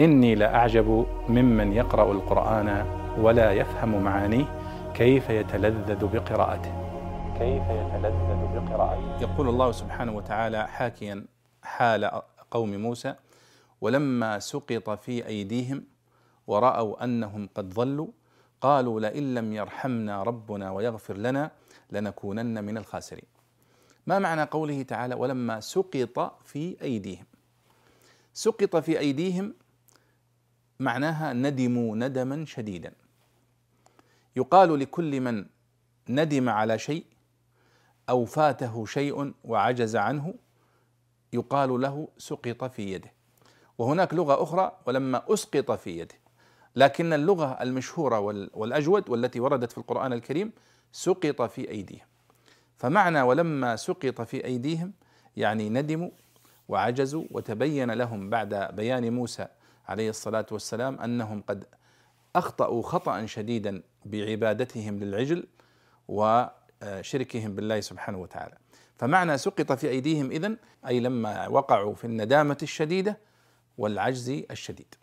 إني لأعجب ممن يقرأ القرآن ولا يفهم معانيه كيف يتلذذ بقراءته. كيف يتلذذ بقراءته. يقول الله سبحانه وتعالى حاكيا حال قوم موسى ولما سقط في أيديهم ورأوا أنهم قد ضلوا قالوا لئن لم يرحمنا ربنا ويغفر لنا لنكونن من الخاسرين. ما معنى قوله تعالى ولما سقط في أيديهم سقط في أيديهم معناها ندموا ندما شديدا. يقال لكل من ندم على شيء أو فاته شيء وعجز عنه يقال له سقط في يده. وهناك لغة أخرى ولما أسقط في يده. لكن اللغة المشهورة والأجود والتي وردت في القرآن الكريم سقط في أيديهم. فمعنى ولما سقط في أيديهم يعني ندموا وعجزوا وتبين لهم بعد بيان موسى عليه الصلاة والسلام أنهم قد أخطأوا خطأ شديدا بعبادتهم للعجل وشركهم بالله سبحانه وتعالى. فمعنى سقط في أيديهم إذن أي لما وقعوا في الندامة الشديدة والعجز الشديد.